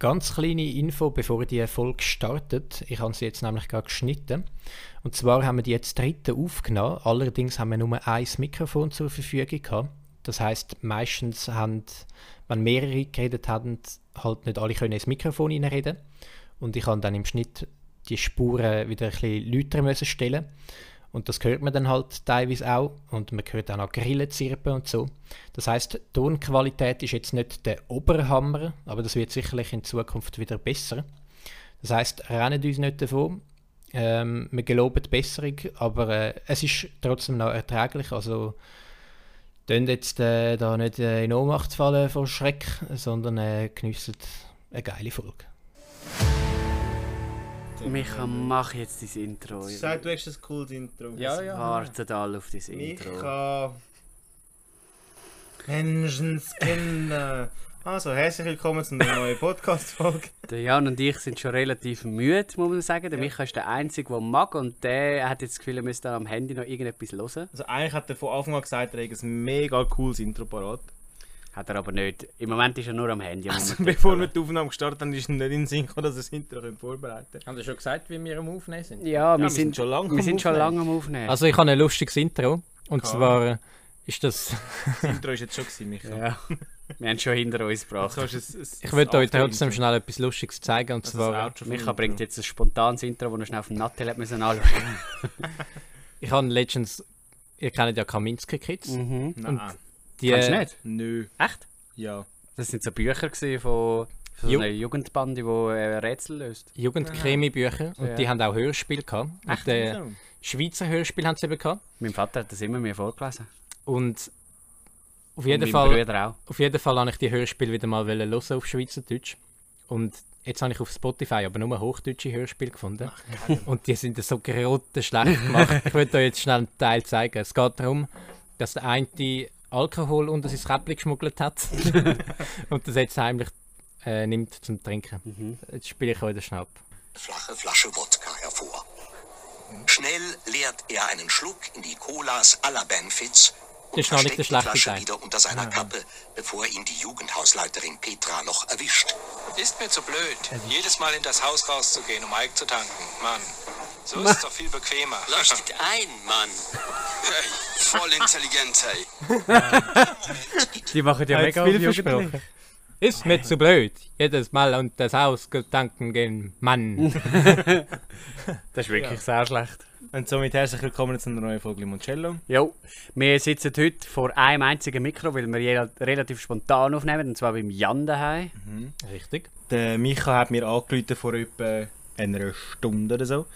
ganz kleine Info, bevor die Folge startet. Ich habe sie jetzt nämlich gerade geschnitten. Und zwar haben wir die jetzt dritte aufgenommen. Allerdings haben wir nur ein Mikrofon zur Verfügung gehabt. Das heißt, meistens haben, wenn mehrere geredet haben, halt nicht alle können ins Mikrofon reinreden. Und ich habe dann im Schnitt die Spuren wieder ein bisschen lauter müssen stellen und das hört man dann halt teilweise auch und man hört auch noch Grillen zirpen und so. Das heißt, Tonqualität ist jetzt nicht der Oberhammer, aber das wird sicherlich in Zukunft wieder besser. Das heißt, rennen uns nicht davon. Ähm, wir geloben die Besserung, aber äh, es ist trotzdem noch erträglich. Also, könnt jetzt äh, da nicht äh, in Ohnmacht fallen vor Schreck, sondern äh, geniessen eine geile Folge. Micha, mach jetzt dein Intro. Sag, du hast ein cooles Intro. Ja, ja. Wartet alle auf dein Intro. Micha. Menschenskinder. Also, herzlich willkommen zu einer neuen Podcast-Folge. Der Jan und ich sind schon relativ müde, muss man sagen. Der Micha ist der Einzige, der mag und der hat jetzt das Gefühl, er müsste am Handy noch irgendetwas hören. Also eigentlich hat er von Anfang an gesagt, er hat ein mega cooles Intro parat. Hat er aber nicht. Im Moment ist er nur am Handy. Also, bevor wir die Aufnahme gestartet haben, ist er nicht in den Sinn gekommen, dass er das Intro vorbereiten können. Haben Sie schon gesagt, wie wir am Aufnehmen sind? Ja, wir, wir sind, schon lange wir am sind schon Aufnehmen. lange am Aufnehmen. Also ich habe ein lustiges Intro. Und Klar. zwar ist das... Das Intro ist jetzt schon gewesen, Micha. ja. wir haben schon hinter uns gebracht. Es, es, Ich würde euch trotzdem schnell etwas Lustiges zeigen. Und zwar, Micha bringt jetzt ein spontanes Intro, das er schnell auf dem Nattel hat müssen anschauen. ich habe letztens... Ihr kennt ja Kaminski Kids. mhm. Nein. Die, Kannst du nicht? Nö. Echt? Ja. Das sind so Bücher von, von so Ju- einer Jugendbande, die äh, Rätsel löst. Jugendkrimi-Bücher. Und Ja. die haben auch Hörspiel gehabt. Und äh, So. Schweizer Hörspiel haben sie eben gehabt. Mein Vater hat das immer mir vorgelesen. Und auf Und jeden, mein Fall, auf jeden Fall habe ich die Hörspiele wieder mal hören auf Schweizerdeutsch. Und jetzt habe ich auf Spotify aber nur hochdeutsche Hörspiele gefunden. Und die sind so grottenschlecht gemacht. ich würde euch jetzt schnell einen Teil zeigen. Es geht darum, dass der eine Alkohol unter sein Käppchen geschmuggelt hat. und das jetzt heimlich äh, nimmt zum Trinken. Mhm. Jetzt spiele ich euch den Schnapp. flache Flasche Wodka hervor. Schnell leert er einen Schluck in die Colas aller Benefits Das und ist noch nicht versteckt der die Flasche Teil. wieder unter seiner Kappe, bevor ihn die Jugendhausleiterin Petra noch erwischt. Ist mir zu blöd, jedes Mal in das Haus rauszugehen, um Ike zu tanken. Mann, so ist es doch viel bequemer. Leuchtet ein, Mann. Hey, voll intelligent, hey. Die machen ja Hat mega viel versprochen. Ist mir zu blöd. Jedes Mal unter das Haus tanken gehen. Mann. Das ist wirklich sehr schlecht. Und somit herzlich willkommen zu einer neuen Folge Limoncello. Jo, wir sitzen heute vor einem einzigen Mikro, weil wir relativ spontan aufnehmen, und zwar beim Jan daheim. Richtig. Der Micha hat mir angerufen vor etwa einer Stunde oder so.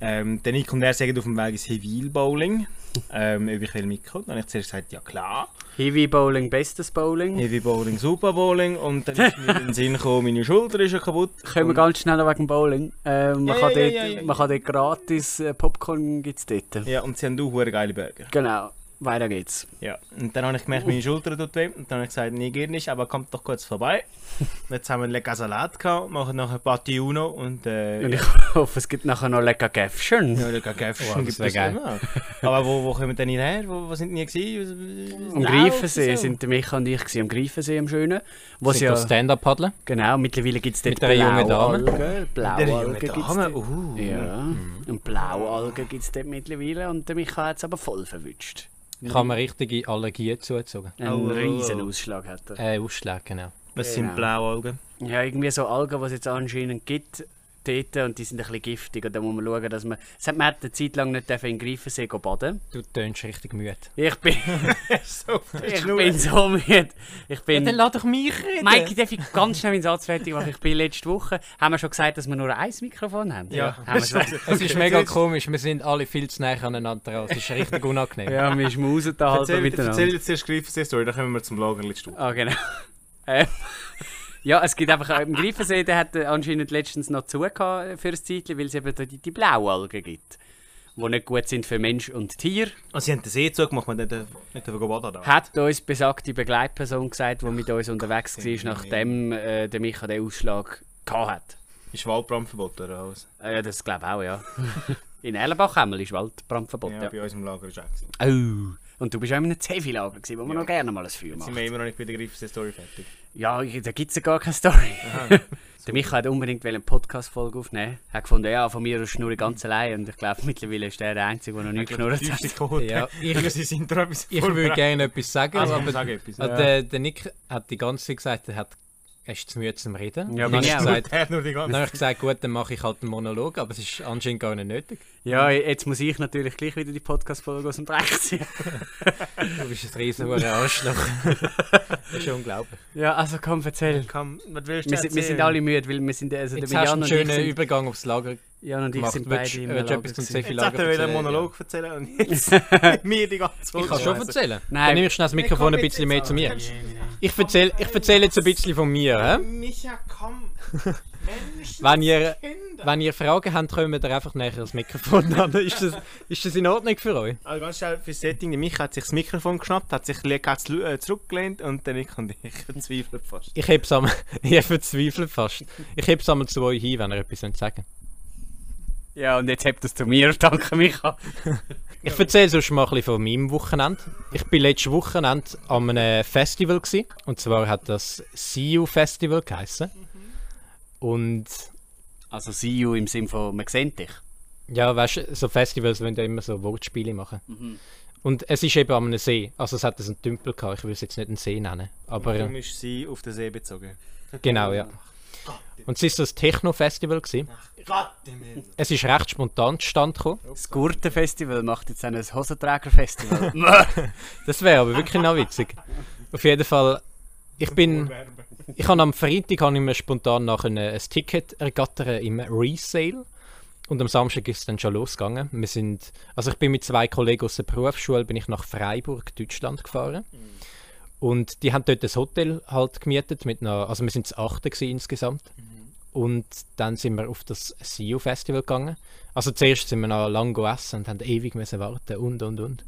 Ähm, der Nick und er sagen auf dem Weg ins Hevil Bowling, ähm, ob ich will mitkommen. Dann habe ich zuerst gesagt, ja klar. Heavy Bowling, bestes Bowling. Heavy Bowling, Super Bowling. Und dann ist mir in den Sinn gekommen, meine Schulter ist ja kaputt. Können wir ganz schnell wegen Bowling. Äh, man, Ja, kann ja, dort, ja, man kann dort gratis äh, Popcorn gibt's dort. Ja, und sie haben auch geile Burger. Genau, weiter geht's. Ja, und dann habe ich gemerkt, meine Schulter tut weh. Und dann habe ich gesagt, nee, geht nicht, aber kommt doch kurz vorbei. Und jetzt haben wir einen lecker Salat gehabt, machen nachher Patti Uno und äh, Und ja, ich hoffe, es gibt nachher noch lecker Gäffchen. ja, lecker Gäffchen Wow, gibt es immer. Aber wo, wo kommen wir denn her? Wo, wo sind wir gewesen? Am Greifensee sind der Micha und ich gewesen, am Greifensee am Schönen. Wo Sind ja, ja. Stand-up paddeln. genau, mittlerweile gibt es dort Mit jungen Dame. Blaualgen. Junge gibt's Dame, dort. uh. Ja, und Blaualgen gibt es dort mittlerweile und der Micha hat es aber voll verwünscht. Ich habe mir richtige Allergien zugezogen. Einen Oh, riesen Ausschlag hat er. Äh, Ausschläge, genau. Was Genau. sind Blaualgen? Ja, irgendwie so Algen, die es jetzt anscheinend gibt dort und die sind ein bisschen giftig und da muss man schauen, dass man... Es hat man hat eine Zeit lang nicht in den Greifensee gehen baden. Du tönst richtig müde. Ich bin, so, ich bin so müde. Ich bin... lass doch mich reden. Mike, darf ich ganz schnell meinen Satz fertig machen? Ich bin letzte Woche... Haben wir schon gesagt, dass wir nur ein Mikrofon haben? Ja. Haben wir schon? Es ist mega komisch, wir sind alle viel zu nah aneinander dran. Es ist richtig unangenehm. Ja, wir schmusen da halt Erzähl, miteinander. erzähl jetzt zuerst Greifensee-Story, dann kommen wir zum Lagerlicht. Ah, genau. Ähm, ja, es gibt einfach im Greifensee, der hat äh, anscheinend letztens noch zu gehabt für ein Zeitchen, weil es eben die, die Blaualgen gibt, die nicht gut sind für Mensch und Tier. Also sie haben den See zugemacht, wir nicht nicht baden da. Hat uns besagte Begleitperson gesagt, die mit uns unterwegs war, nachdem äh, der Micha den Ausschlag gehabt hat. Ist Waldbrand verboten oder was? Äh, ja, das glaube ich auch, ja. In Erlenbach ist Waldbrandverbot, Ja, ja. bei uns im Lager ist auch. Oh. Und du bist auch in einem Zevi-Lager, wo man noch gerne mal ein Feuer Sind macht. wir immer noch nicht bei der Greifensee-Story fertig? Ja, da gibt es ja gar keine Story. Der Michael hat unbedingt eine Podcast-Folge aufnehmen. Er hat gefunden, ja, von mir aus schnurre ich ganz allein. Und ich glaube, mittlerweile ist er der Einzige, der noch nicht geschnurrt hat. Ja, ich, Ich muss sein Intro etwas ich würde gerne etwas sagen, Also, aber sag etwas. also der, der Nick hat die ganze Zeit gesagt, er, hat, er ist zu müde zum Reden. Ja, dann bin habe ich ich auch. gesagt, Er hat nur die dann ganze habe ich gesagt, gut, dann mache ich halt einen Monolog, aber es ist anscheinend gar nicht nötig. Ja, jetzt muss ich natürlich gleich wieder die Podcast-Folge aus dem Dreck ziehen. Du bist ein riesen Arschloch. das ist unglaublich. Ja, also komm, erzähl. Komm, was willst du Wir sind, wir sind alle müde, weil wir sind also der Jetzt hast du einen schönen sind, Übergang aufs Lager Jan und ich gemacht. sind Willst beide im willst du Lager etwas zum gewesen. Jetzt Sefilager hat er wieder einen? Monolog erzählen und jetzt mir die ganze Zeit. Ich kann schon erzählen. Nein. Dann ich schnell das Mikrofon ein bisschen mehr zu mir. Ich erzähle ich erzähl jetzt ein bisschen von mir. Hä? Micha, komm. Mensch, Wenn ihr, Kinder. wenn ihr Fragen habt, kommt ihr einfach näher das Mikrofon an. Ist das, ist das in Ordnung für euch? Also ganz schnell fürs Setting. Micha hat sich das Mikrofon geschnappt, hat sich äh, zurückgelehnt und dann ich und ich verzweifelt fast. Ich ich verzweifle fast. Ich heb es einmal zu euch hin, wenn ihr etwas wollt sagen Ja, und jetzt habt ihr es zu mir. Danke, Micha. Ich erzähle sonst mal ein bisschen von meinem Wochenende. Ich war letztes Wochenende an einem Festival. Gewesen, und zwar hat das See You Festival geheißen. Und Also, see you im Sinne von, man sieht dich. ja, weißt du, so Festivals wollen ja immer so Wortspiele machen. Und es ist eben an einem See. Also es hat einen Tümpel gehabt. Ich will es jetzt nicht einen See nennen. Aber Darum äh, ist sie auf den See bezogen. genau, ja. Und es ist so ein Techno-Festival. Himmel. Es ist recht spontan zustande gekommen. Das Gurtenfestival macht jetzt ein Hosenträger-Festival. Das wäre aber wirklich noch witzig. Auf jeden Fall, ich bin. Ich habe am Freitag habe ich mir spontan nach ein, Ticket ergattern im Resale. Und am Samstag ist es dann schon losgegangen. Wir sind, also ich bin mit zwei Kollegen aus der Berufsschule bin ich nach Freiburg, Deutschland gefahren. Und die haben dort ein Hotel halt gemietet mit einer, also wir sind achten gewesen insgesamt. Und dann sind wir auf das SEO Festival gegangen. Also zuerst sind wir noch lang gegessen und haben ewig müssen warten und und und.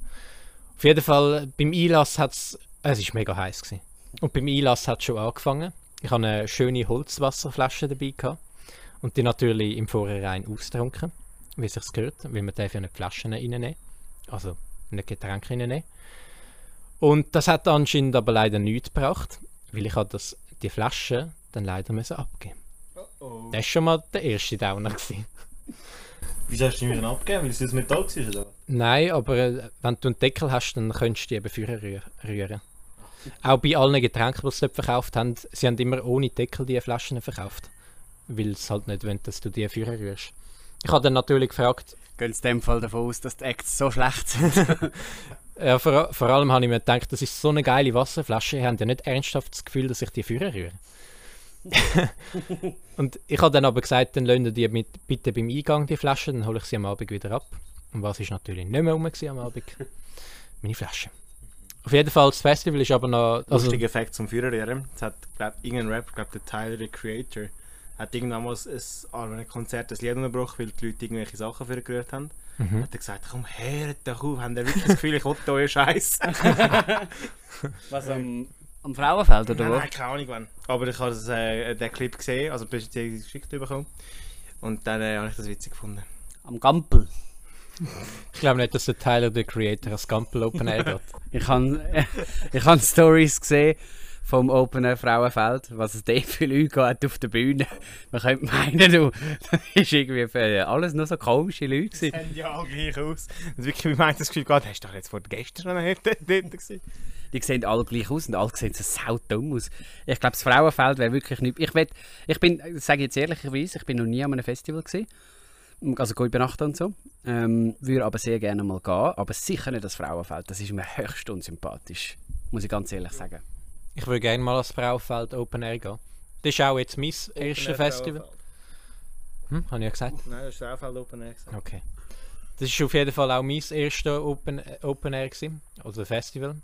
Auf jeden Fall, beim Einlass hat es. Es war mega heiß. Gewesen. Und beim Einlass hat es schon angefangen. Ich hatte eine schöne Holzwasserflasche dabei. Gehabt. Und die natürlich im Vorhinein austrunken, wie es sich gehört, weil man darf ja nicht Flaschen reinnehmen. Also nicht Getränke reinnehmen. Und das hat anscheinend aber leider nichts gebracht, weil ich das, die Flasche dann leider müssen abgeben Oh. Das war schon mal der erste Downer. Gewesen. Wieso hast du die mir abgegeben? Weil es aus Metall war, oder? Nein, aber äh, wenn du einen Deckel hast, dann könntest du die eben rühr- rühren. Auch bei allen Getränken, die sie dort verkauft haben, sie haben immer ohne Deckel die Flaschen verkauft. Weil sie halt nicht wollen, dass du die vorher rührst. Ich habe dann natürlich gefragt, Gehen in dem Fall davon aus, dass die Acts so schlecht sind. ja, vor, vor allem habe ich mir gedacht, das ist so eine geile Wasserflasche, ich habe ja nicht ernsthaft das Gefühl, dass ich die vorher rühre. Und ich habe dann aber gesagt, dann lassen die mit, bitte beim Eingang die Flasche, dann hole ich sie am Abend wieder ab. Und was ist natürlich nicht mehr rum am Abend? Meine Flasche. Auf jeden Fall, das Festival ist aber noch... Also, Lustiger Effekt zum Führerlehren. Es hat, glaub, irgendein Rapper, glaub, der Tyler, der Creator, hat irgendwann mal ein, an einem Konzert ein Lied unterbrochen, weil die Leute irgendwelche Sachen vorgerührt haben. Mhm. Hat er gesagt, komm, hört doch auf, haben ihr wirklich das Gefühl, ich wollte euren Scheiß? Was am, am Frauenfeld oder Nein, wo? nein, keine Ahnung wann. Aber ich habe das, äh, den Clip gesehen, also beziehungsweise geschickt bekommen. Und dann äh, habe ich das witzig gefunden. Am Gampel. ich glaube nicht, dass der Tyler, der Creator, als Gampel Open Air geht. Ich habe ich han Stories gesehen vom Open Air Frauenfeld, was es dort für Leute geht auf der Bühne. Man könnte meinen, du, das ist irgendwie für alles nur so komische Leute gewesen. Sehen ja alle gleich aus. Und wirklich, wie meint das Gefühl, Gott, hast du doch jetzt vor gestern schon dort, dort gesehen? Die sehen alle gleich aus und alle sehen so saudumm aus. Ich glaube, das Frauenfeld wäre wirklich nicht... Ich, will, ich bin, sage ich jetzt ehrlicherweise, ich bin noch nie an einem Festival gewesen. Also gehe übernachten und so. Ähm, würde aber sehr gerne mal gehen. Aber sicher nicht das Frauenfeld. Das ist mir höchst unsympathisch. Muss ich ganz ehrlich sagen. Ich würde gerne mal als Frauenfeld Open Air gehen. Das ist auch jetzt mein erstes Festival. Hm, habe ich ja gesagt? Nein, das ist Frauenfeld Open Air gesagt. Okay. Das ist auf jeden Fall auch mein erstes Open, Open Air gewesen, also Festival.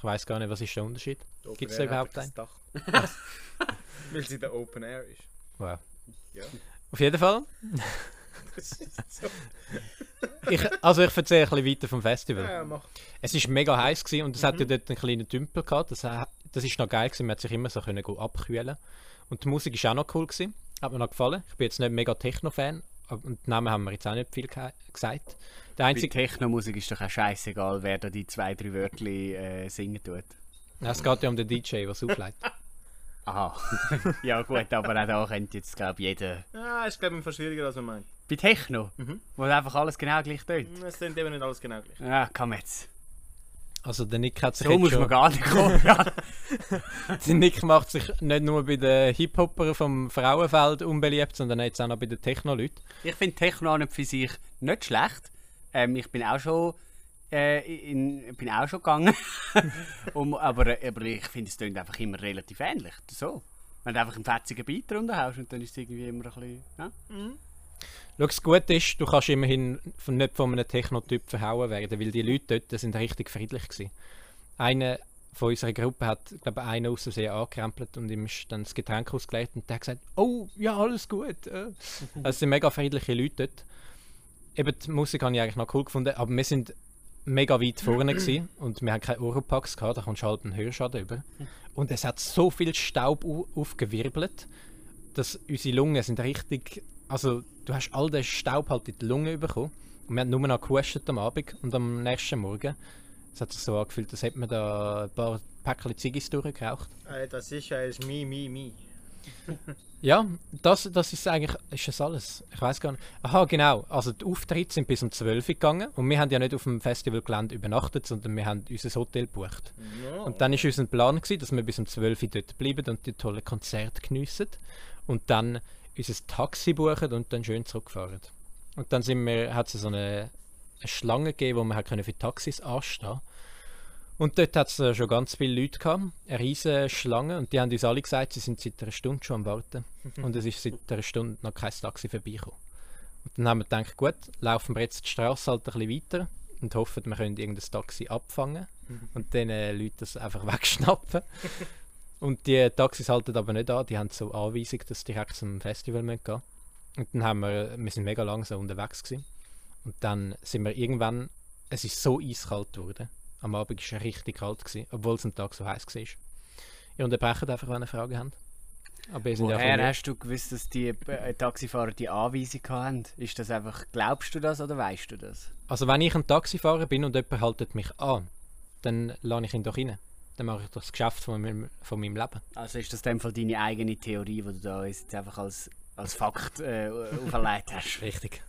Ich weiß gar nicht, was ist der Unterschied? Gibt's da überhaupt einen? Weil sie der Open Air ist. Wow. Ja. Auf jeden Fall. ich, also ich erzähle ein bisschen weiter vom Festival. Ja, mach. Es war mega heiß gewesen und es hat ja dort einen kleinen Tümpel gehabt. Das, das ist noch geil gewesen. Man hat sich immer so können abkühlen. Und die Musik ist auch noch cool gewesen. Hat mir noch gefallen. Ich bin jetzt nicht mega Techno-Fan. Aber- Und Namen haben wir jetzt auch nicht viel ge gesagt. Der Bei einzige, Techno-Musik ist doch auch scheißegal, wer da die zwei, drei Wörter äh, singen tut. Nein, es geht ja um den DJ, der es auflegt. Aha. ja gut, aber auch da könnte jetzt, glaube ich, jeder... Ja, ist glaube ich fast schwieriger als man meint. Bei Techno, Mhm. wo einfach alles genau gleich tönt. Es klingt eben nicht alles genau gleich. Ja, komm jetzt. Also der Nick hat sich So jetzt muss schon, man gar nicht kommen. ja. der Nick macht sich nicht nur bei den Hip-Hopper vom Frauenfeld unbeliebt, sondern jetzt auch noch bei den Techno-Leuten. Ich finde Techno an und für sich nicht schlecht. Ähm, ich bin auch schon, äh, in, bin auch schon gegangen. um, aber, aber ich finde, es tönt einfach immer relativ ähnlich. So. Wenn du einfach einen fetzigen Beat drunter haust und dann ist es irgendwie immer ein bisschen... Ja? Schau, das Gute ist, du kannst immerhin von, nicht von einem Techno-Typ verhauen werden, weil die Leute dort sind richtig friedlich gewesen. Einer von unserer Gruppe hat, glaube ich, einen aus Versehen angekrempelt und ihm ist dann das Getränk ausgelegt und der hat gesagt, oh, ja, alles gut. äh. Also es sind mega friedliche Leute dort. Eben die Musik habe ich eigentlich noch cool gefunden, aber wir sind mega weit vorne gewesen und wir haben keine Oropax gehabt, da kommst du halt einen Hörschaden über. Und es hat so viel Staub au- aufgewirbelt, dass unsere Lungen sind richtig. Also, du hast all den Staub halt in die Lungen bekommen. Und wir haben nur noch gehustet am Abend und am nächsten Morgen. Es hat sich so angefühlt, als hätte man da ein paar Päckchen Ziggis durchgeraucht. Alter, sicher ist mi, mi, mi. Ja, das, das ist eigentlich ist das alles. Ich weiß gar nicht. Aha, genau. Also die Auftritte sind bis um 12 Uhr gegangen und wir haben ja nicht auf dem Festivalgelände übernachtet, sondern wir haben unser Hotel gebucht. Und dann ist unser Plan gewesen, dass wir bis um 12 Uhr dort bleiben und die tollen Konzerte geniessen und dann unser Taxi buchen und dann schön zurückfahren. Und dann sind wir, hat es so eine, eine Schlange gegeben, wo man hat können für Taxis anstehen und dort hat es äh, schon ganz viele Leute gehabt, eine riesige Schlange, und die haben uns alle gesagt, sie sind seit einer Stunde schon am Warten. und es ist seit einer Stunde noch kein Taxi vorbeigekommen. Und dann haben wir gedacht, gut, laufen wir jetzt die Straße halt ein bisschen weiter und hoffen, wir können irgendein Taxi abfangen und den äh, Leuten das einfach wegschnappen. und die Taxis halten aber nicht an, die haben so Anweisung, dass sie direkt zum Festival gehen müssen. Und dann haben wir, wir sind mega langsam unterwegs gewesen. Und dann sind wir irgendwann, es ist so eiskalt geworden. Am Abend war es richtig kalt, gewesen, obwohl es am Tag so heiß war. Ihr unterbrecht einfach, wenn ihr Fragen habt. Aber ja Woher von- hast du gewusst, dass die äh, Taxifahrer die Anweisung haben? Ist das einfach, glaubst du das oder weißt du das? Also wenn ich ein Taxifahrer bin und jemand haltet mich an, dann lade ich ihn doch rein. Dann mache ich doch das Geschäft von meinem, von meinem Leben. Also ist das in dem Fall deine eigene Theorie, die du da jetzt einfach als, als Fakt äh, auferlegt hast? Richtig.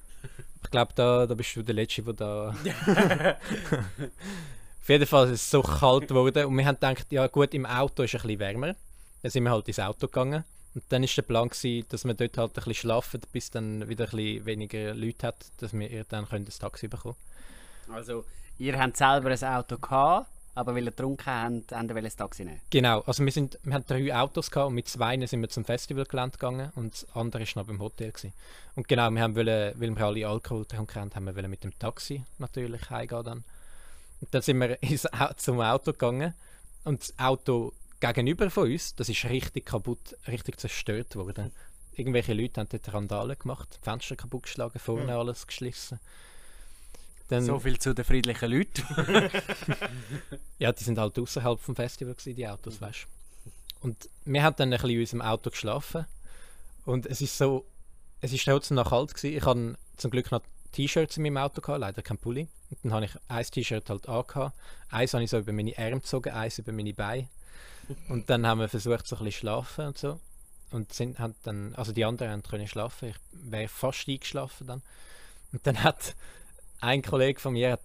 Ich glaube, da, da bist du der Letzte, der da... Auf jeden Fall ist es so kalt geworden und wir haben gedacht, ja gut, im Auto ist es ein bisschen wärmer. Dann sind wir halt ins Auto gegangen. Und dann war der Plan, gewesen, dass wir dort halt ein bisschen schlafen, bis dann wieder ein bisschen weniger Leute hat, dass wir dann können das Taxi bekommen Also, ihr habt selber ein Auto gehabt, aber weil ihr getrunken habt, habt ihr ein Taxi nehmen. Genau, also wir, sind, wir hatten drei Autos gehabt und mit zwei sind wir zum Festivalgelände gegangen und das andere war noch beim Hotel. Gewesen. Und genau, wir haben wollen, weil wir alle Alkohol getrunken haben, haben wir wollen mit dem Taxi natürlich heimgehen dann. Und dann sind wir ins, zum Auto gegangen und das Auto gegenüber von uns, das ist richtig kaputt, richtig zerstört worden. Irgendwelche Leute haben dort Randale gemacht, Fenster kaputt geschlagen, vorne alles geschlissen. Dann, So viel zu den friedlichen Leuten. ja, die sind halt außerhalb vom Festival gewesen, die Autos, weißt Und wir haben dann ein bisschen in unserem Auto geschlafen und es ist so, es ist trotzdem noch kalt gewesen. Ich hatte zum Glück noch T-Shirts in meinem Auto gehabt, leider kein Pulli. Und dann habe ich ein T-Shirt halt angehabt. Eins habe ich so über meine Arme gezogen, eins über meine Beine. Und dann haben wir versucht, so ein bisschen schlafen und so. Und sind, haben dann, also die anderen haben können schlafen. Ich wäre fast eingeschlafen dann. Und dann hat ein Kollege von mir, hat,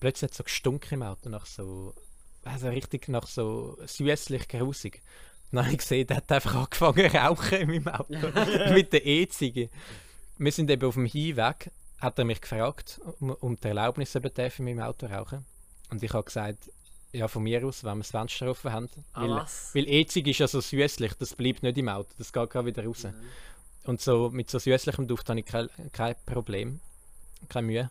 plötzlich hat so gestunken im Auto, nach so, also richtig nach so süßlich grusig. Dann habe ich gesehen, der hat einfach angefangen zu rauchen in meinem Auto. mit der E-Ziege. Wir sind eben auf dem Hinweg, hat er mich gefragt, um, um die Erlaubnis eben darf in meinem Auto rauchen. Und ich habe gesagt, ja, von mir aus, wenn wir das Fenster offen haben. Weil, was? weil E-Zig ist ja so süßlich, das bleibt nicht im Auto, das geht gerade wieder raus. Und so mit so süßlichem Duft habe ich kein, kein Problem, keine Mühe.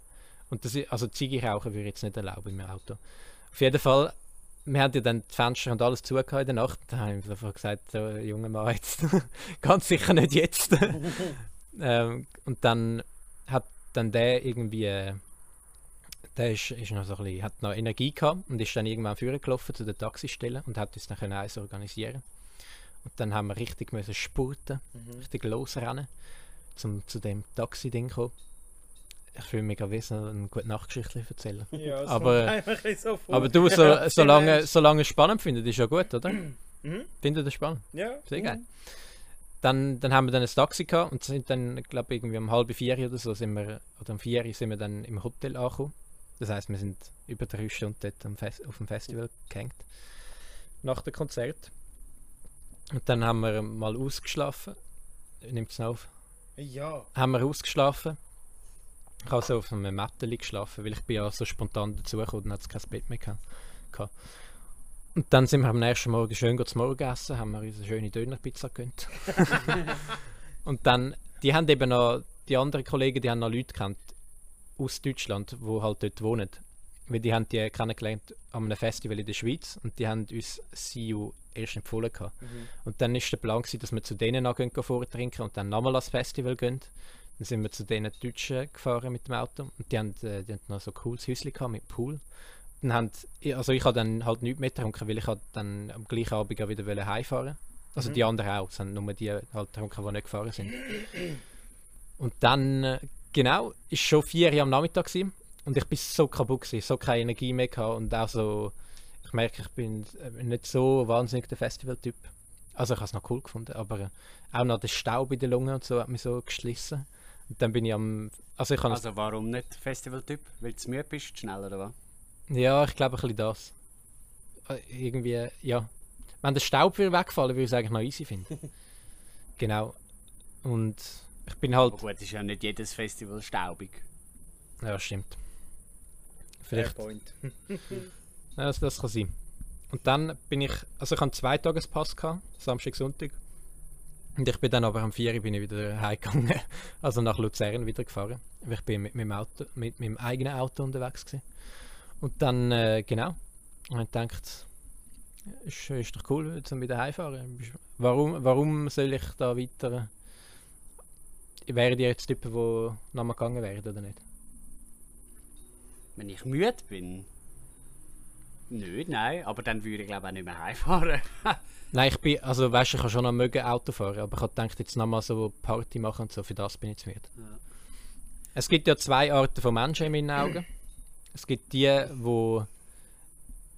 Und das ist, also Ziege rauchen würde ich jetzt nicht erlauben in meinem Auto. Auf jeden Fall, wir haben ja dann die Fenster und alles zugehört in der Nacht. Da habe ich einfach gesagt, so, junger Mann, jetzt ganz sicher nicht jetzt. ähm, und dann hat dann der irgendwie, äh, der ist, ist noch so ein bisschen, hat noch Energie gehabt und ist dann irgendwann vorgelaufen zu der Taxistelle und hat uns dann können eins organisieren. Und dann haben wir richtig müssen spurten, richtig losrennen, zum zu dem Taxi-Ding kommen. Ich fühle mich gerade wie so eine gute Nachtgeschichte erzählen. Ja, das Aber- so. Aber du, so, solange, solange es spannend findet, ist ja gut, oder? Mhm. Findet das spannend? Ja. Sehr geil. Dann, dann haben wir dann ein Taxi gehabt und sind dann, glaube irgendwie um halb vier oder so, sind wir, oder um vier sind wir dann im Hotel angekommen. Das heißt, wir sind über drei Stunden dort Fest, auf dem Festival gehängt. Nach dem Konzert. Und dann haben wir mal ausgeschlafen. Nimmt es auf? Ja. Haben wir ausgeschlafen. Ich habe so auf einem Mätteli geschlafen, weil ich bin ja so spontan dazugekommen und hat es kein Bett mehr gehabt. Und dann sind wir am nächsten Morgen schön zum Morgen essen, haben wir uns eine schöne Dönerpizza gegönnt. und dann, die haben eben noch, die anderen Kollegen, die haben noch Leute kennt aus Deutschland, die halt dort wohnen. Weil die haben die kennengelernt an einem Festival in der Schweiz und die haben uns CU erst empfohlen gehabt. Und dann ist der Plan gewesen, dass wir zu denen noch gehen vortrinken und dann nochmal ans Festival gehen. Dann sind wir zu den Deutschen gefahren mit dem Auto und die haben, äh, die haben noch so ein cooles Häuschen mit Pool. Dann haben, also ich habe dann halt nichts mehr getrunken, weil ich halt dann am gleichen Abend auch wieder wollte heimfahren Also die anderen auch, es haben nur die halt getrunken, die nicht gefahren sind. Und dann, äh, genau, ist schon vier Uhr am Nachmittag gewesen, und ich bin so kaputt gewesen, so keine Energie mehr gehabt und auch so, ich merke, ich bin äh, nicht so wahnsinnig der Festivaltyp. Also ich habe es noch cool gefunden, aber auch noch der Staub in den Lungen und so hat mich so geschlissen. Und dann bin ich am, also ich Also warum nicht Festivaltyp? Weil du müde bist, schnell oder was? Ja, ich glaube ein bisschen das. Äh, Irgendwie, ja. Wenn der Staub würde wegfallen, würde ich es eigentlich noch easy finden. genau. Und ich bin halt. Aber gut, ist ja nicht jedes Festival staubig. Ja, stimmt. Fair Vielleicht. point. Ja, das, das kann sein. Und dann bin ich. Also ich hatte einen Zweitagespass, gehabt, Samstag, Sonntag. Und ich bin dann aber am 4 Uhr bin ich wieder heimgegangen. Also nach Luzern wieder gefahren. Ich bin mit meinem, Auto, mit meinem eigenen Auto unterwegs gewesen. Und dann, äh, genau. Und ich gedacht, ist, ist doch cool, jetzt wieder heimfahren. Warum, warum soll ich da weiter. Wären die jetzt Typen, die nochmal gegangen wären oder nicht? Wenn ich müde bin. Nicht, nein. Aber dann würde ich glaube auch nicht mehr heimfahren. Nein, ich bin, also weißt ich kann schon noch mögen Auto fahren, aber ich habe gedacht, jetzt nochmal so Party machen und so, für das bin ich zu müde. Ja. Es gibt ja zwei Arten von Menschen in meinen Augen. Es gibt die, wo,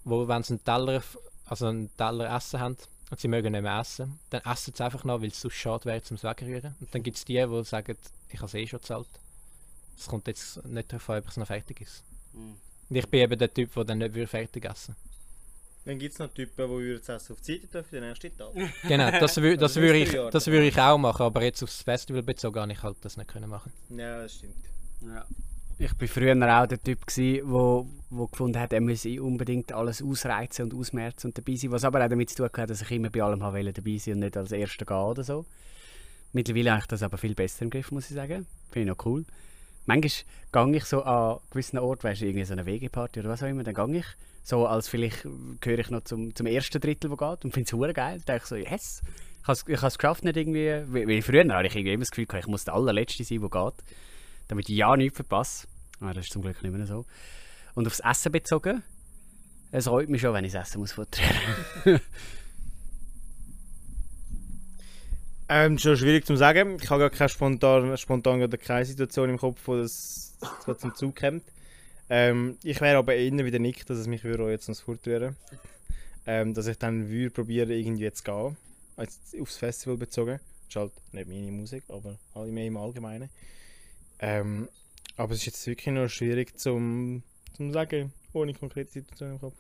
wo wenn sie einen Teller, also einen Teller Essen haben und sie mögen nicht mehr essen, dann essen sie einfach noch, weil es sonst schade wäre, zum wegrühren. Und dann gibt es die, die sagen, ich habe es eh schon gezahlt. Es kommt jetzt nicht darauf an, ob es noch fertig ist. Mhm. Und ich bin eben der Typ, der dann nicht würde fertig essen Dann gibt es noch Typen, die würden das Essen auf die Seite für den ersten Tag. Genau, das, wür, das, Also würde das ich, ist drei das würde ich auch machen, aber jetzt aufs Festival bezogen habe ich halt das nicht können machen. Ja, das stimmt. Ja. Ich war früher auch der Typ, der wo, wo gefunden hat, er müsse unbedingt alles ausreizen und ausmerzen und dabei sein. Was aber auch damit zu tun hat, dass ich immer bei allem habe dabei sein und nicht als Erster gehen oder so. Mittlerweile habe ich das aber viel besser im Griff, muss ich sagen. Finde ich noch cool. Manchmal gehe ich so an gewissen Orten, weißt du, irgendwie so eine WG-Party oder was auch immer, dann gehe ich so, als vielleicht gehöre ich noch zum, zum ersten Drittel, wo geht und finde es geil. Dann denke ich so, yes, ich habe es- geschafft, nicht irgendwie, weil weil früher hatte ich irgendwie immer das Gefühl, ich muss der allerletzte sein, der geht damit ich ja nichts verpasse. Ah, das ist zum Glück nicht mehr so. Und aufs Essen bezogen, es freut mich schon, wenn ich das Essen muss. Ähm, schon schwierig zu sagen. Ich habe gar keine spontan, spontan gerade keine Situation im Kopf, wo das so zum Zug kommt. Ähm, ich wäre aber eher wieder nicht, dass es mich würde jetzt noch fortrühren ähm, Dass ich dann würde probieren, irgendwie zu gehen. Als aufs Festival bezogen. Das ist halt nicht meine Musik, aber alle mehr im Allgemeinen. Ähm, aber es ist jetzt wirklich noch schwierig zum, zum sagen, ohne konkrete Situation im Kopf.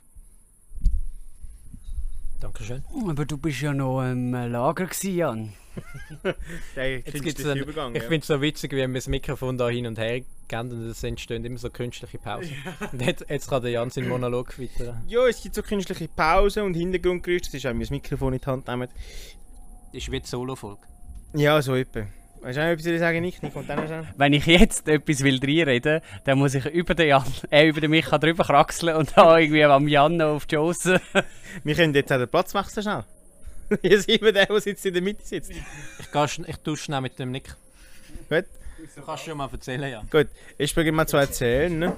Dankeschön. Aber du bist ja noch im Lager gewesen, Jan. Der künstliche einen, Übergang. ich ja. finde es so witzig, wie wir das Mikrofon da hin und her gehen und es entstehen immer so künstliche Pausen. Und jetzt, jetzt kann der Jan seinen Monolog weiter. Ja, es gibt so künstliche Pausen und Hintergrundgeräusche. Das ist auch mein Mikrofon in die Hand nehmen. Das ist wie die Solo-Folge. Ja, so etwa. Weißt du etwas, was ich sagen nicht? Nick, und dann. Wenn ich jetzt etwas will reinreden, dann muss ich über den Jan, äh, über den Micha drüber kraxeln und da irgendwie am Jan noch auf die Schosse. Wir können jetzt auch den Platz wechseln schnell. Hier sind wir der, der sitzt in der Mitte sitzt. Ich, gehe schn- ich tausche schnell mit dem Nick. Gut, Du kannst schon mal erzählen, Jan. gut. Ich beginne mal zu erzählen. Ne?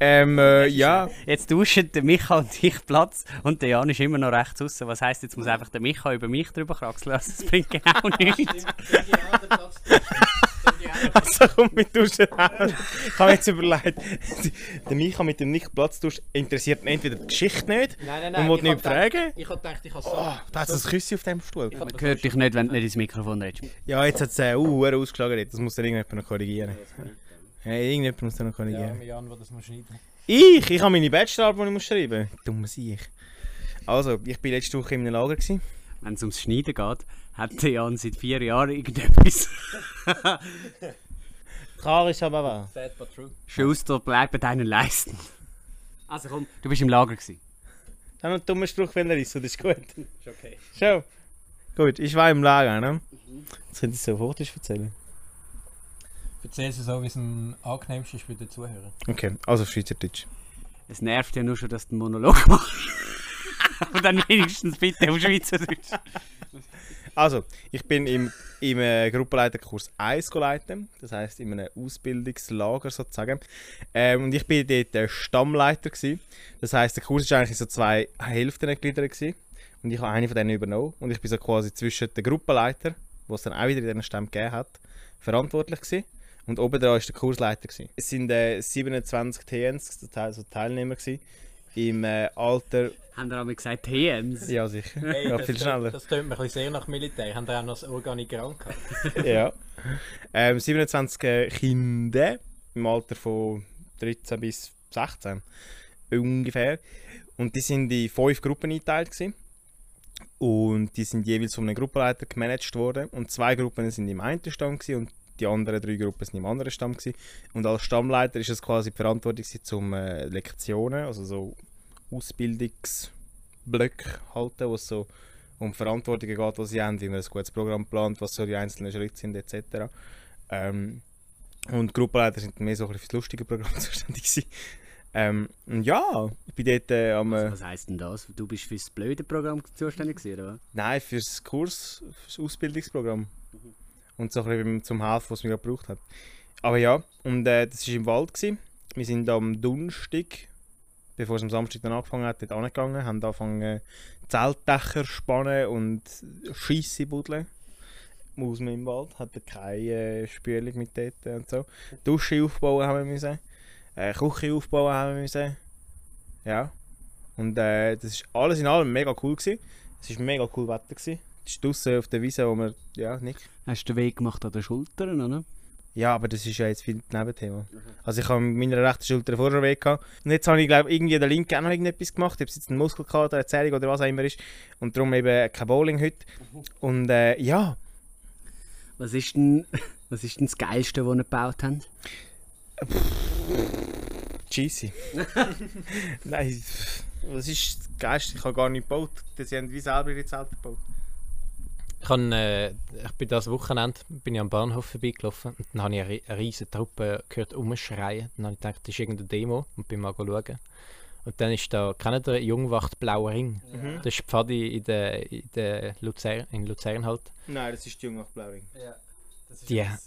Ähm, äh, ja. Jetzt tauschen der Micha und ich Platz und der Jan ist immer noch rechts außen. Was heisst, jetzt muss einfach der Micha über mich drüber kraxeln. Also, das bringt genau nichts. Also, kommt mit Duschen. Ich habe mir jetzt überlegt, der Micha mit dem nicht Platzdusch interessiert ihn entweder die Geschichte nicht Nein, und will nicht fragen. Ich habe gedacht, ich habe so... Oh, da hat es ein Küsschen auf dem Stuhl. Man hört dich nicht, wenn du nicht ins Mikrofon redest. Ja, jetzt hat es äh, uh, ausgeschlagen. Das muss dann irgendjemand noch korrigieren. Ja, irgendjemand muss dann noch korrigieren. Jan, wo das muss schneiden. Ich? Ich habe meine Bachelorarbeit, die ich muss schreiben muss. Dummes Ich. Also, ich war letzte Woche in einem Lager. Gewesen. Wenn es ums Schneiden geht, hat der Jan seit vier Jahren irgendetwas. Klar ist aber wahr. Sad but true. Schuster, bleib bei deinen Leisten. Also komm, du bist im Lager gewesen. Dann noch einen dummen Spruch, wenn er ist, das ist gut. Ist okay. Schon. Gut, ich war im Lager, ne? Jetzt könnte ich so Fotos erzählen. Erzähl es so, wie es am angenehmsten ist für den Zuhörer. Okay, also auf Schweizerdeutsch. Es nervt ja nur schon, dass du einen Monolog machst. Aber dann wenigstens bitte auf Schweizerdeutsch. Also, ich bin im, im äh, Gruppenleiterkurs 1 geleitet, das heisst in einem Ausbildungslager sozusagen. Ähm, und ich bin dort der Stammleiter. Gewesen. Das heisst, der Kurs war eigentlich in so zwei Hälften gegliedert. Gewesen. Und ich habe eine von denen übernommen. Und ich bin so quasi zwischen den Gruppenleiter, wo es dann auch wieder in diesen Stämmen gegeben hat, verantwortlich gewesen. Und oben dran war der Kursleiter. Gewesen. Es sind äh, 27 TNs, also Teilnehmer, gewesen, im äh, Alter. Haben wir aber gesagt TMs? Ja, sicher. Hey, ja, das, viel schneller. Das tönt mir ein bisschen sehr nach Militär. Haben da auch noch das Organigramm gehabt? ja. Ähm, 27 äh, Kinder im Alter von 13 bis 16 ungefähr. Und die sind in fünf Gruppen eingeteilt. Gewesen. Und die sind jeweils von einem Gruppenleiter gemanagt worden. Und zwei Gruppen sind im einen gewesen und die anderen drei Gruppen sind im anderen Stamm. Gewesen. Und als Stammleiter ist es quasi die Verantwortung zum äh, Lektionen, also so Ausbildungsblöcke halten, wo es so um Verantwortungen geht, die sie haben, wie man ein gutes Programm plant, was so die einzelnen Schritte sind, etc. Ähm, und Gruppenleiter sind mehr so ein bisschen für das lustige Programm zuständig gewesen. Ähm, ja, ich bin dort äh, am... Äh, Was heisst denn das? Du bist für das blöde Programm zuständig gewesen, oder nein, fürs Kurs, fürs Ausbildungsprogramm. Und so ein bisschen zum Helfen, was gerade gebraucht hat. Aber ja, und äh, das war im Wald. Gewesen. Wir sind am Donnerstag, bevor es am Samstag dann angefangen hat, dort angegangen, haben angefangen Zeltdächer spannen und Scheisse buddeln. Muss man im Wald, hat keine äh, Spülung mit dort und so. Dusche aufbauen haben wir müssen. Äh, Küche aufbauen haben wir müssen. Ja. Und äh, das ist alles in allem mega cool. Es war mega cool Wetter gewesen. Ist draussen auf der Wiese, wo wir, ja, nicht. Hast du den Weg gemacht an den Schultern, oder? Ja, aber das ist ja jetzt viel Nebenthema. Also ich habe mit meiner rechten Schulter vorher weg gehabt. Und jetzt habe ich glaube irgendwie der linken auch noch irgendetwas gemacht. Ob es jetzt ein Muskelkater, eine Zerrung oder was auch immer ist. Und darum eben kein Bowling heute. Und äh, ja, Was ist denn, was ist denn das Geilste, was ihr gebaut habt? cheesy. Nein, was ist das Geist? Ich habe gar nicht gebaut. Sie haben wie selber ihre Zelte gebaut. Ich, habe, äh, ich bin das Wochenende bin ich am Bahnhof vorbeigelaufen und dann habe ich eine, ri- eine riesige Truppe gehört umschreien. Dann habe ich gedacht, das ist irgendeine Demo und bin mal schauen. Und dann ist da, kennt ihr Jungwacht Blauer Ring? Das ist die Pfadi in der, in der Luzern, in Luzern halt. Nein, das ist die Junge Blauring. Die, Das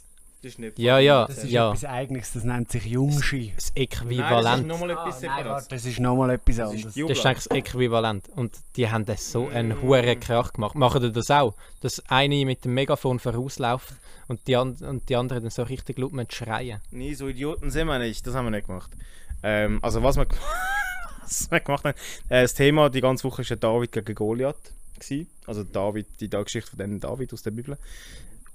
ist nicht ja, ja, Das ist ja. etwas Eigenes, das nennt sich Jungschi. Das Nein, das ist Äquivalent. nochmal etwas Separates. das ist nochmal etwas Das ist anderes. Das ist eigentlich das Äquivalent. Und die haben das so einen Mm. hohen Krach gemacht. Machen die das auch? Dass eine mit dem Megafon vorausläuft und die, an und die anderen dann so richtig laut schreien. Nee, so Idioten sind wir nicht. Das haben wir nicht gemacht. Ähm, also was wir, was wir gemacht haben, äh, das Thema die ganze Woche war ja David gegen Goliath. Gewesen. Also David, die Geschichte von dem David aus der Bibel.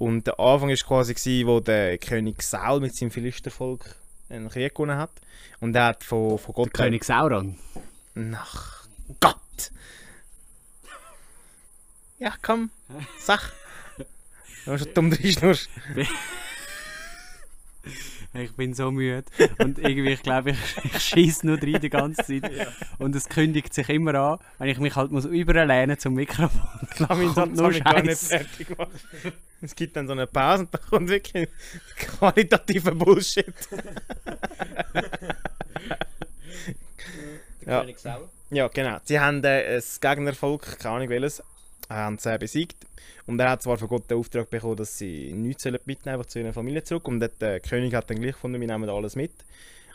Und der Anfang war quasi, gewesen, wo der König Saul mit seinem Philistervolk einen Krieg gewonnen hat. Und er hat von, von Gott... Der König Sauron. Ach Gott! Ja, komm, sag. Du hast schon dumm reinschnurst. Ich bin so müde. Und irgendwie, ich glaube, ich, ich schieße nur rein die ganze Zeit. Und es kündigt sich immer an, wenn ich mich halt muss überlehnen zum Mikrofon. Ich habe Kommt Satz nur gar nicht fertig gemacht. Es gibt dann so eine Pause und da kommt wirklich qualitativer Bullshit. Ja. Ja, genau. Sie haben äh, ein Gegnervolk, keine Ahnung welches, haben sie besiegt. Und er hat zwar von Gott den Auftrag bekommen, dass sie nichts sollen mitnehmen einfach zu ihrer Familie zurück. Und der König hat dann gleich gefunden, wir nehmen alles mit.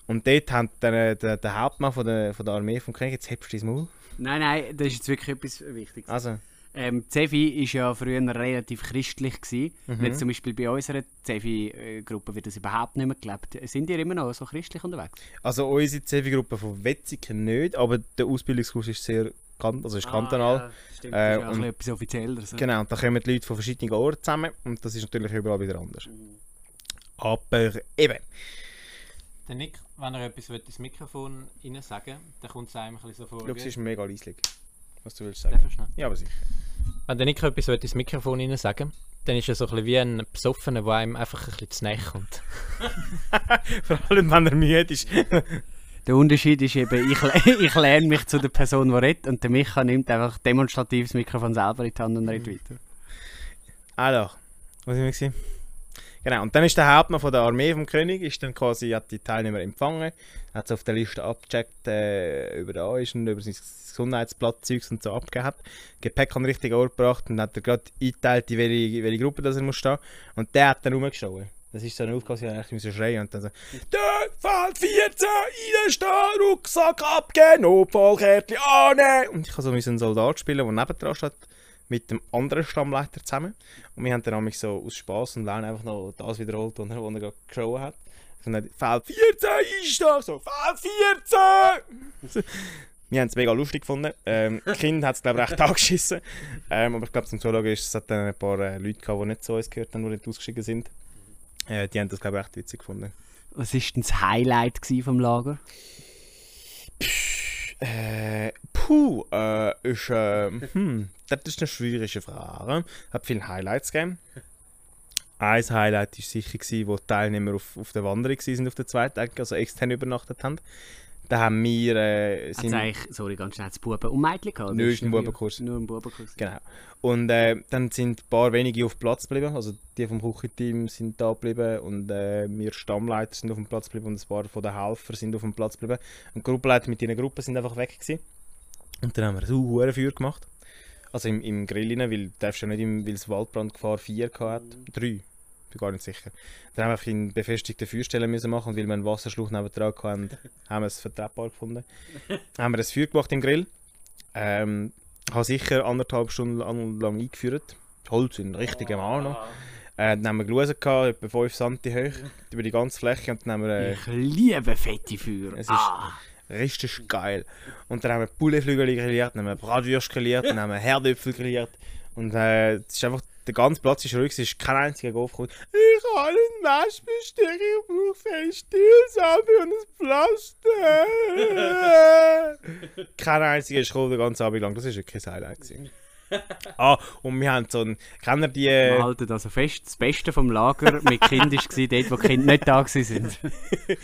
Und dort hat dann, äh, der, der Hauptmann von der, von der Armee vom König, jetzt hebst du dein Maul. Nein, nein, das ist jetzt wirklich etwas Wichtiges. Also, Ähm, Zevi war ja früher relativ christlich. Gewesen. Mhm. Jetzt zum Beispiel bei unserer Zevi-Gruppe wird das überhaupt nicht mehr gelebt. Sind ihr immer noch so christlich unterwegs? Also unsere CV-Gruppe von Wetzigen nicht, aber der Ausbildungskurs ist sehr also ist kantonal. Ah, ja, stimmt, Äh, das ist ja und- etwas Offizieller. So. Genau, und da kommen die Leute von verschiedenen Orten zusammen und das ist natürlich überall wieder anders. Aber eben, Der Nick, wenn er etwas will, ins Mikrofon rein sagen dann kommt es einem ein bisschen so vor. wie- ist mega leislich, was du willst sagen. Ja, aber sicher. Wenn der Nick etwas will, ins Mikrofon rein sagen dann ist er so ein bisschen wie ein Besoffener, der einem einfach ein bisschen zu nahe kommt. Vor allem, wenn er müde ist. Der Unterschied ist eben, ich, ich lerne mich zu der Person, die redet und der Micha nimmt einfach demonstrativ das Mikrofon selber in die Hand und redet weiter. Alors, was wir gewesen? Genau, und dann ist der Hauptmann von der Armee vom König, ist dann quasi, hat die Teilnehmer empfangen, hat sie auf der Liste abgecheckt, äh, über da ist und über sein Gesundheitsblatt Zeugs und so abgegeben. Gepäck an den richtigen Ort gebracht und hat er gerade eingeteilt, in welche, welche Gruppe das er muss stehen. Und der hat dann rumgeschaut. Das ist so eine Aufgabe, die ich musste schreien und dann so «Der Feld 14, reinstehen, Rucksack abgeben, Notfallkärtchen annehmen!» Und ich musste so einen Soldat spielen, der nebendran steht, mit dem anderen Stammleiter zusammen. Und wir haben dann nämlich so aus Spaß und Laune einfach noch das wiederholt, was er, er gerade geschaut hat. Und dann Feld 14 einstehen, so «Feld 14!» Wir haben es mega lustig gefunden. Ähm, das Kind hat es, glaube ich, recht angeschissen. Ähm, aber ich glaube, zum Zuschauen ist es hat dann ein paar äh, Leute gehabt, die nicht zu uns gehört haben, die nicht ausgeschieden sind. Äh, die haben das, glaube ich, recht witzig gefunden. Was war denn das Highlight vom Lager? Äh, puh, äh, ist, äh, hm, das ist eine schwierige Frage. Hat viele Highlights gegeben. Ein Highlight war sicher, gewesen, wo die Teilnehmer auf, auf der Wanderung waren, auf der zweiten also extern übernachtet haben. Da haben wir... Äh, sind, eigentlich, sorry, ganz schnell, das Buben und Mädchen gehabt? ist ein nur- Bubenkurs. Nur ein Bubenkurs. Genau. Und äh, dann sind ein paar wenige auf Platz geblieben. Also die vom Küchenteam sind da geblieben und äh, wir Stammleiter sind auf dem Platz geblieben und ein paar von den Helfer sind auf dem Platz geblieben. Und die Gruppenleiter mit ihren Gruppen sind einfach weg gewesen. Und dann haben wir so hure Feuer gemacht. Also im, im Grill rein, weil du darfst ja nicht, im, weil es Waldbrandgefahr 4 hat. 3. Bin gar nicht sicher. Dann haben wir einfach in befestigten Feuerstellen müssen machen und weil wir einen Wasserschlauch nebendran hatten, haben wir es vertretbar gefunden. haben wir ein Feuer gemacht im Grill. Ähm, habe sicher anderthalb Stunden lang, eingeführt. Holz in richtigem oh. noch. Äh, dann haben wir Glusen gehabt, etwa 5 cm hoch, über die ganze Fläche. Und dann haben wir äh, Ich liebe fette Feuer. Es ist- ah. richtig geil. Und dann haben wir Pouletflügel grilliert, dann haben wir Bratwürste grilliert, dann haben wir Herdöpfel grilliert. Und äh, es ist einfach, der ganze Platz ist ruhig, es ist kein einziger Golf gekommen. Ich habe einen Waschbesteck, ich brauche ein Stielsabe und ein Pflaster. kein einziger ist gekommen, den ganzen Abend lang. Das war wirklich ein Highlight. gewesen. ah, und wir haben so einen, kennt ihr die... Wir halten also fest, das Beste vom Lager mit Kind war dort, wo die Kinder nicht da waren.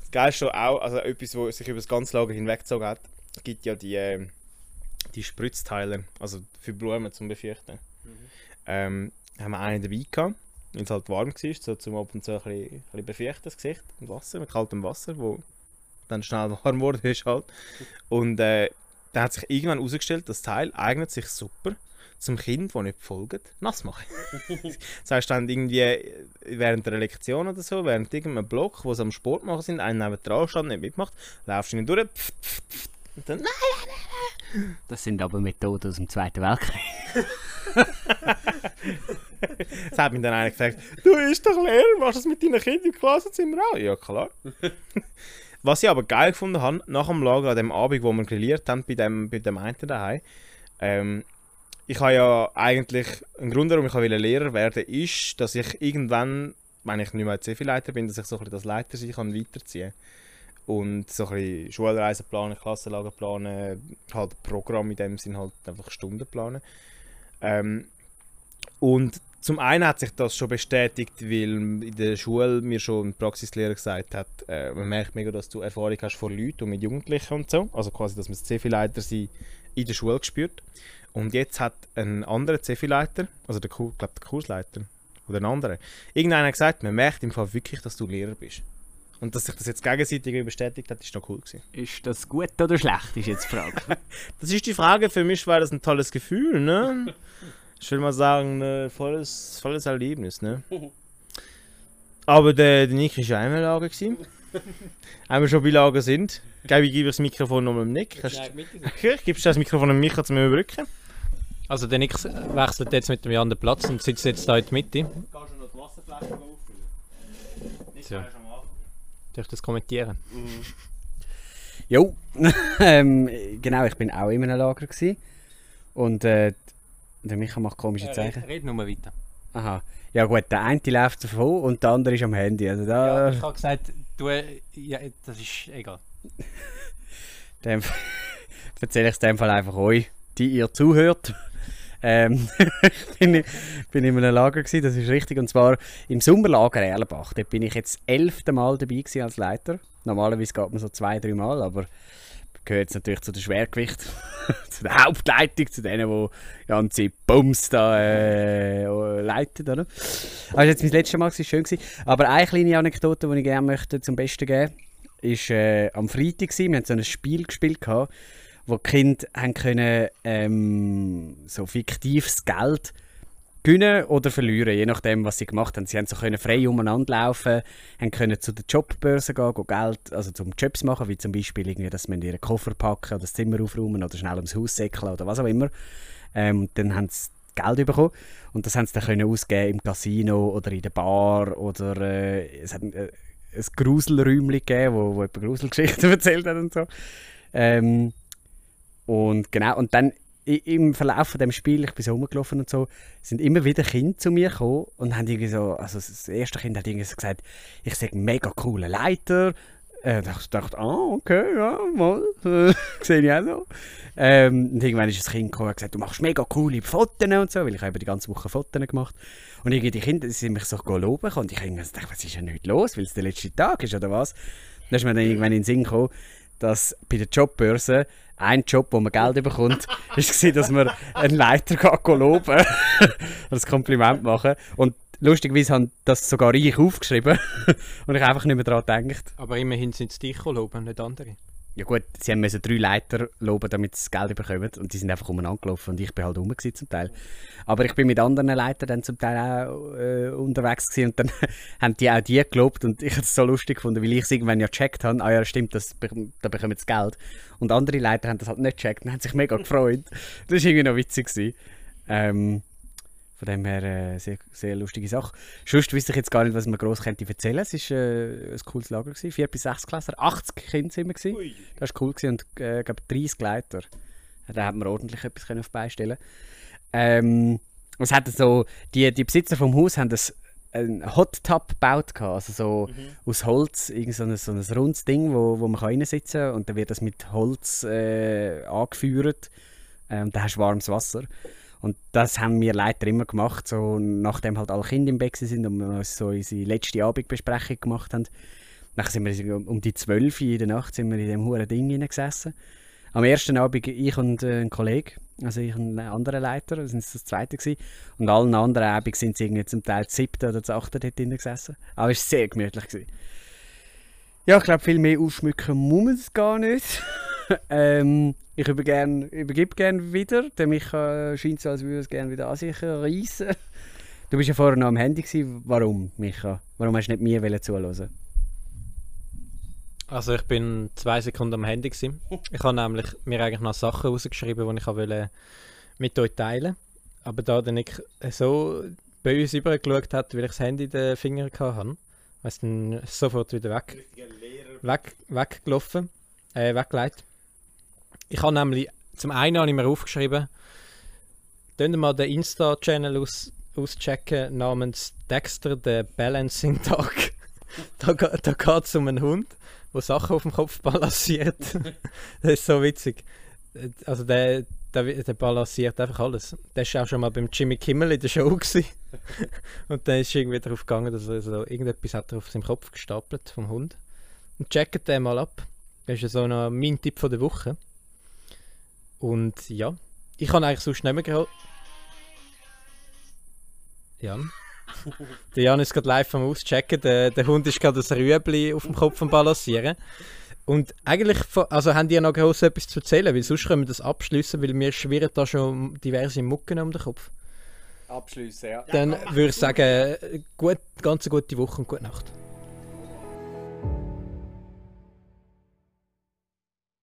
Das Geilste auch, also etwas, was sich über das ganze Lager hinweggezogen hat, es gibt ja die, ähm, die Spritzteile, also für Blumen zum Befürchten. Ähm, haben wir einen dabei gehabt, wenn es halt warm war, so zum ab und zu ein bisschen, ein bisschen befeuchten, das Gesicht mit Wasser, mit kaltem Wasser, wo dann schnell warm wurde ist halt. Und äh, dann hat sich irgendwann herausgestellt, das Teil eignet sich super zum Kind, das nicht folgt, nass machen. das heißt dann irgendwie äh, während der Lektion oder so, während irgendeinem Block, wo sie am Sport machen sind, einer neben dran stand, nicht mitmacht, laufst du ihnen durch, pff, pff, pff, und dann, Das sind aber Methoden aus dem Zweiten Weltkrieg. Es hat mich dann einer gefragt, du bist doch Lehrer, machst du das mit deinen Kindern im Klassenzimmer auch? Ja, klar. Was ich aber geil gefunden habe, nach dem Lager, an dem Abend, wo wir grilliert haben, bei dem, bei dem einen daheim, ähm, ich habe ja eigentlich, ein Grund, warum ich wollte Lehrer werden ist, dass ich irgendwann, wenn ich nicht mehr CV-Leiter bin, dass ich so ein bisschen das Leiter sein kann, weiterziehen und so ein bisschen Schulreisen planen, Klassenlager planen, halt Programm in dem Sinn halt einfach Stunden planen. Ähm, und zum einen hat sich das schon bestätigt, weil in der Schule mir schon ein Praxislehrer gesagt hat, äh, man merkt mega, dass du Erfahrung hast von Leuten und mit Jugendlichen und so. Also quasi, dass man das CV-Leiter sein in der Schule gespürt. Und jetzt hat ein anderer CV-Leiter, also der, glaub, der Kursleiter oder ein anderer, irgendeiner hat gesagt, man merkt im Fall wirklich, dass du Lehrer bist. Und dass sich das jetzt gegenseitig bestätigt hat, ist noch cool gewesen. Ist das gut oder schlecht, ist jetzt die Frage. Das ist die Frage. Für mich war das ein tolles Gefühl, ne? Ich will mal sagen, ein volles, volles Erlebnis, ne? Aber der, der Nick war ja einmal Lager. gewesen. Wenn wir schon bei Lager sind, gebe ich gebe ich das Mikrofon nochmal dem Nick. Hast, ich gebe das Mikrofon dem Micha zum Überbrücken. Also der Nix wechselt jetzt mit dem Jan den Platz und sitzt jetzt da in der Mitte. Kannst du noch die Wasserflasche auffüllen? Nicht So. Darf ich das kommentieren? Jo, ähm, genau, ich bin auch in einem Lager gewesen. und äh, der Micha macht komische Zeichen. Red nur weiter. Aha. Ja gut, der eine läuft davon und der andere ist am Handy. Also da, Ja, ich habe gesagt, du, ja, das ist egal. dem erzähle ich es dem Fall einfach euch, die ihr zuhört. Ähm, bin, ich, bin in einem Lager gewesen, das ist richtig, und zwar im Sommerlager Erlenbach. Dort bin ich jetzt das elfte Mal dabei gewesen als Leiter. Normalerweise geht man so zwei, drei Mal, aber gehört jetzt natürlich zu der Schwergewicht, zu der Hauptleitung, zu denen, die ganze Bums da äh, leiten. Oder? Also jetzt mein letztes Mal, war schön. Gewesen. Aber eine kleine Anekdote, die ich gerne möchte zum Besten geben ist äh, am Freitag. Gewesen. Wir haben so ein Spiel gespielt, gehabt, wo die Kinder haben können, ähm, so fiktives Geld gewinnen oder verlieren, je nachdem, was sie gemacht haben. Sie haben so können frei umeinander laufen, haben können zu der Jobbörse gehen, gehen Geld, also zum Jobs machen, wie zum Beispiel irgendwie, dass man ihren Koffer packen oder das Zimmer aufräumen oder schnell ums Haus säckeln oder was auch immer. Ähm, dann haben sie Geld bekommen und das haben sie dann können ausgeben im Casino oder in der Bar oder äh, es hat äh, ein Gruselräumchen gegeben, wo, wo jemand Gruselgeschichten erzählt hat und so. Ähm, und genau, und dann im Verlauf von dem Spiel, ich bin so rumgelaufen und so, sind immer wieder Kinder zu mir gekommen und haben irgendwie so, also das erste Kind hat irgendwie so gesagt, ich sehe mega coolen Leiter. Äh, da ich dachte, ah, okay, ja, mal, äh, sehe ich auch so. Ähm, und irgendwann ist ein Kind gekommen und gesagt, du machst mega coole Fotos und so, weil ich habe die ganze Woche Fotos gemacht. Und irgendwie die Kinder die sind mich so loben und ich dachte, was ist denn heute los, weil es der letzte Tag ist oder was? Dann ist mir dann irgendwann in den Sinn gekommen, dass bei der Jobbörse ein Job, wo man Geld bekommt, war, dass man einen Leiter loben und ein Kompliment machen. Und lustigerweise haben das sogar ich aufgeschrieben und ich einfach nicht mehr daran gedacht. Aber immerhin sind es dich loben, nicht andere. Ja gut, sie haben müssen drei Leiter loben, damit sie das Geld bekommen und die sind einfach umeinander und ich bin halt rum zum Teil. Aber ich bin mit anderen Leitern dann zum Teil auch äh, unterwegs gewesen und dann haben die auch die gelobt und ich habe es so lustig gefunden, weil ich es irgendwann ja gecheckt habe, ah ja stimmt, das, da bekommen sie Geld. Und andere Leiter haben das halt nicht gecheckt und haben sich mega gefreut. Das war irgendwie noch witzig. Gewesen. Ähm, von dem her äh, sehr, sehr lustige Sache. Sonst wüsste ich jetzt gar nicht, was man gross könnte erzählen. Es war äh, ein cooles Lager. Gewesen. 4 bis 6 Klässler, 80 Kinder sind wir. Gewesen. Das war cool gewesen. und äh, glaub 30 Leiter. Da hat man ordentlich etwas können auf die Beine stellen ähm, es hat so, die, die Besitzer vom Haus haben das einen Hot Tub gebaut, also so aus Holz, irgend so ein, so ein rundes Ding, wo, wo man kann reinsitzen kann und dann wird das mit Holz äh, angeführt und dann hast du warmes Wasser. Und das haben wir leider immer gemacht, so nachdem halt alle Kinder im Bett sind und wir so unsere letzte Abendbesprechung gemacht haben. Dann sind wir um- die 12 Uhr in der Nacht sind wir in dem hohen Ding hineingesessen. Am ersten Abend ich und äh, ein Kollege, also ich und ein anderer Leiter, das sind das zweite gewesen. Und allen anderen Abend sind sie irgendwie zum Teil das siebte oder achte dort drin gesessen. Aber es war sehr gemütlich. Gewesen. Ja, ich glaube, viel mehr ausschmücken muss es gar nicht. ähm, ich über gern, übergebe gerne wieder. Der Micha scheint so, als würde er es gerne wieder an sich reissen. Du bist ja vorher noch am Handy. Gewesen. Warum, Micha? Warum hast du nicht mir wollen zuhören? Also ich bin zwei Sekunden am Handy gewesen. Ich habe nämlich mir eigentlich noch Sachen rausgeschrieben, die ich wollte mit euch teilen. Aber da der Nick so bei uns übergeschaut hat, weil ich das Handy in den Finger hatte, ist dann sofort wieder weg, weg weggelaufen, äh, weggelegt. Ich habe nämlich, zum einen habe ich mir aufgeschrieben, Könnt mal den Insta-Channel aus, auschecken namens Dexter, der Balancing Dog. da da geht es um einen Hund, der Sachen auf dem Kopf balanciert. das ist so witzig. Also der, der, der balanciert einfach alles. Der war auch schon mal beim Jimmy Kimmel in der Show. Und dann ist irgendwie darauf gegangen, dass er so, irgendetwas hat er auf seinem Kopf gestapelt vom Hund. Und checkt den mal ab. Das ist so noch mein Tipp von der Woche. Und ja, ich habe eigentlich sonst nicht mehr geholt. Jan. der Jan ist gerade live am Auschecken. Der, der Hund ist gerade ein Rüebli auf dem Kopf am Balancieren. Und eigentlich, also haben die ja noch groß etwas zu erzählen, weil sonst können wir das abschließen, weil mir schwirren da schon diverse Mucken um den Kopf. Abschließen, ja. Dann würde ich sagen, gut, ganz eine gute Woche und gute Nacht.